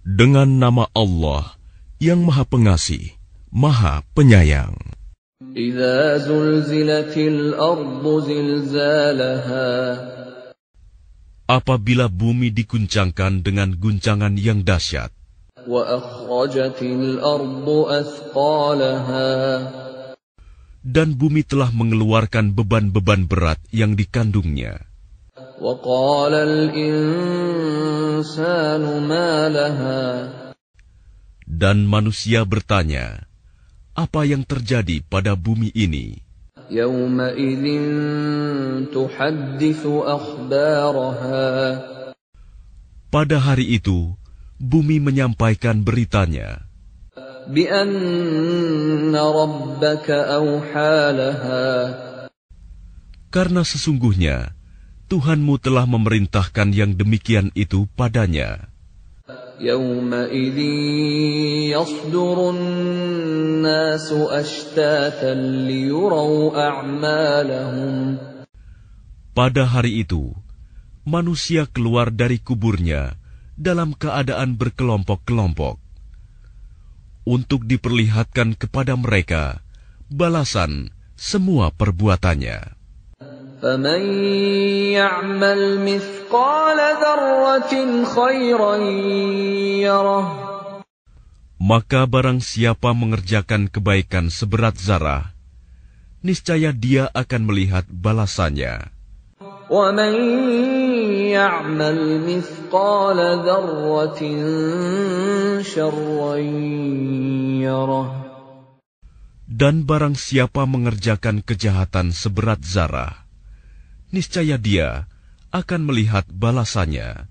Dengan nama Allah yang Maha Pengasih, Maha Penyayang. Apabila bumi dikuncangkan dengan guncangan yang dahsyat dan bumi telah mengeluarkan beban-beban berat yang dikandungnya. Dan manusia bertanya, apa yang terjadi pada bumi ini? Pada hari itu, bumi menyampaikan beritanya. karena sesungguhnya Tuhanmu telah memerintahkan yang demikian itu padanya. يومئذ يصدر الناس أشتاتا ليروا أعمالهم Pada hari itu, manusia keluar dari kuburnya dalam keadaan berkelompok-kelompok untuk diperlihatkan kepada mereka balasan semua perbuatannya. فمن يعمل مثقال ذرة خيرا يره Maka barang siapa mengerjakan kebaikan seberat zarah, niscaya dia akan melihat balasannya. ومن يعمل مثقال ذرة شرا يره dan barang siapa mengerjakan kejahatan seberat zarah, niscaya dia akan melihat balasannya.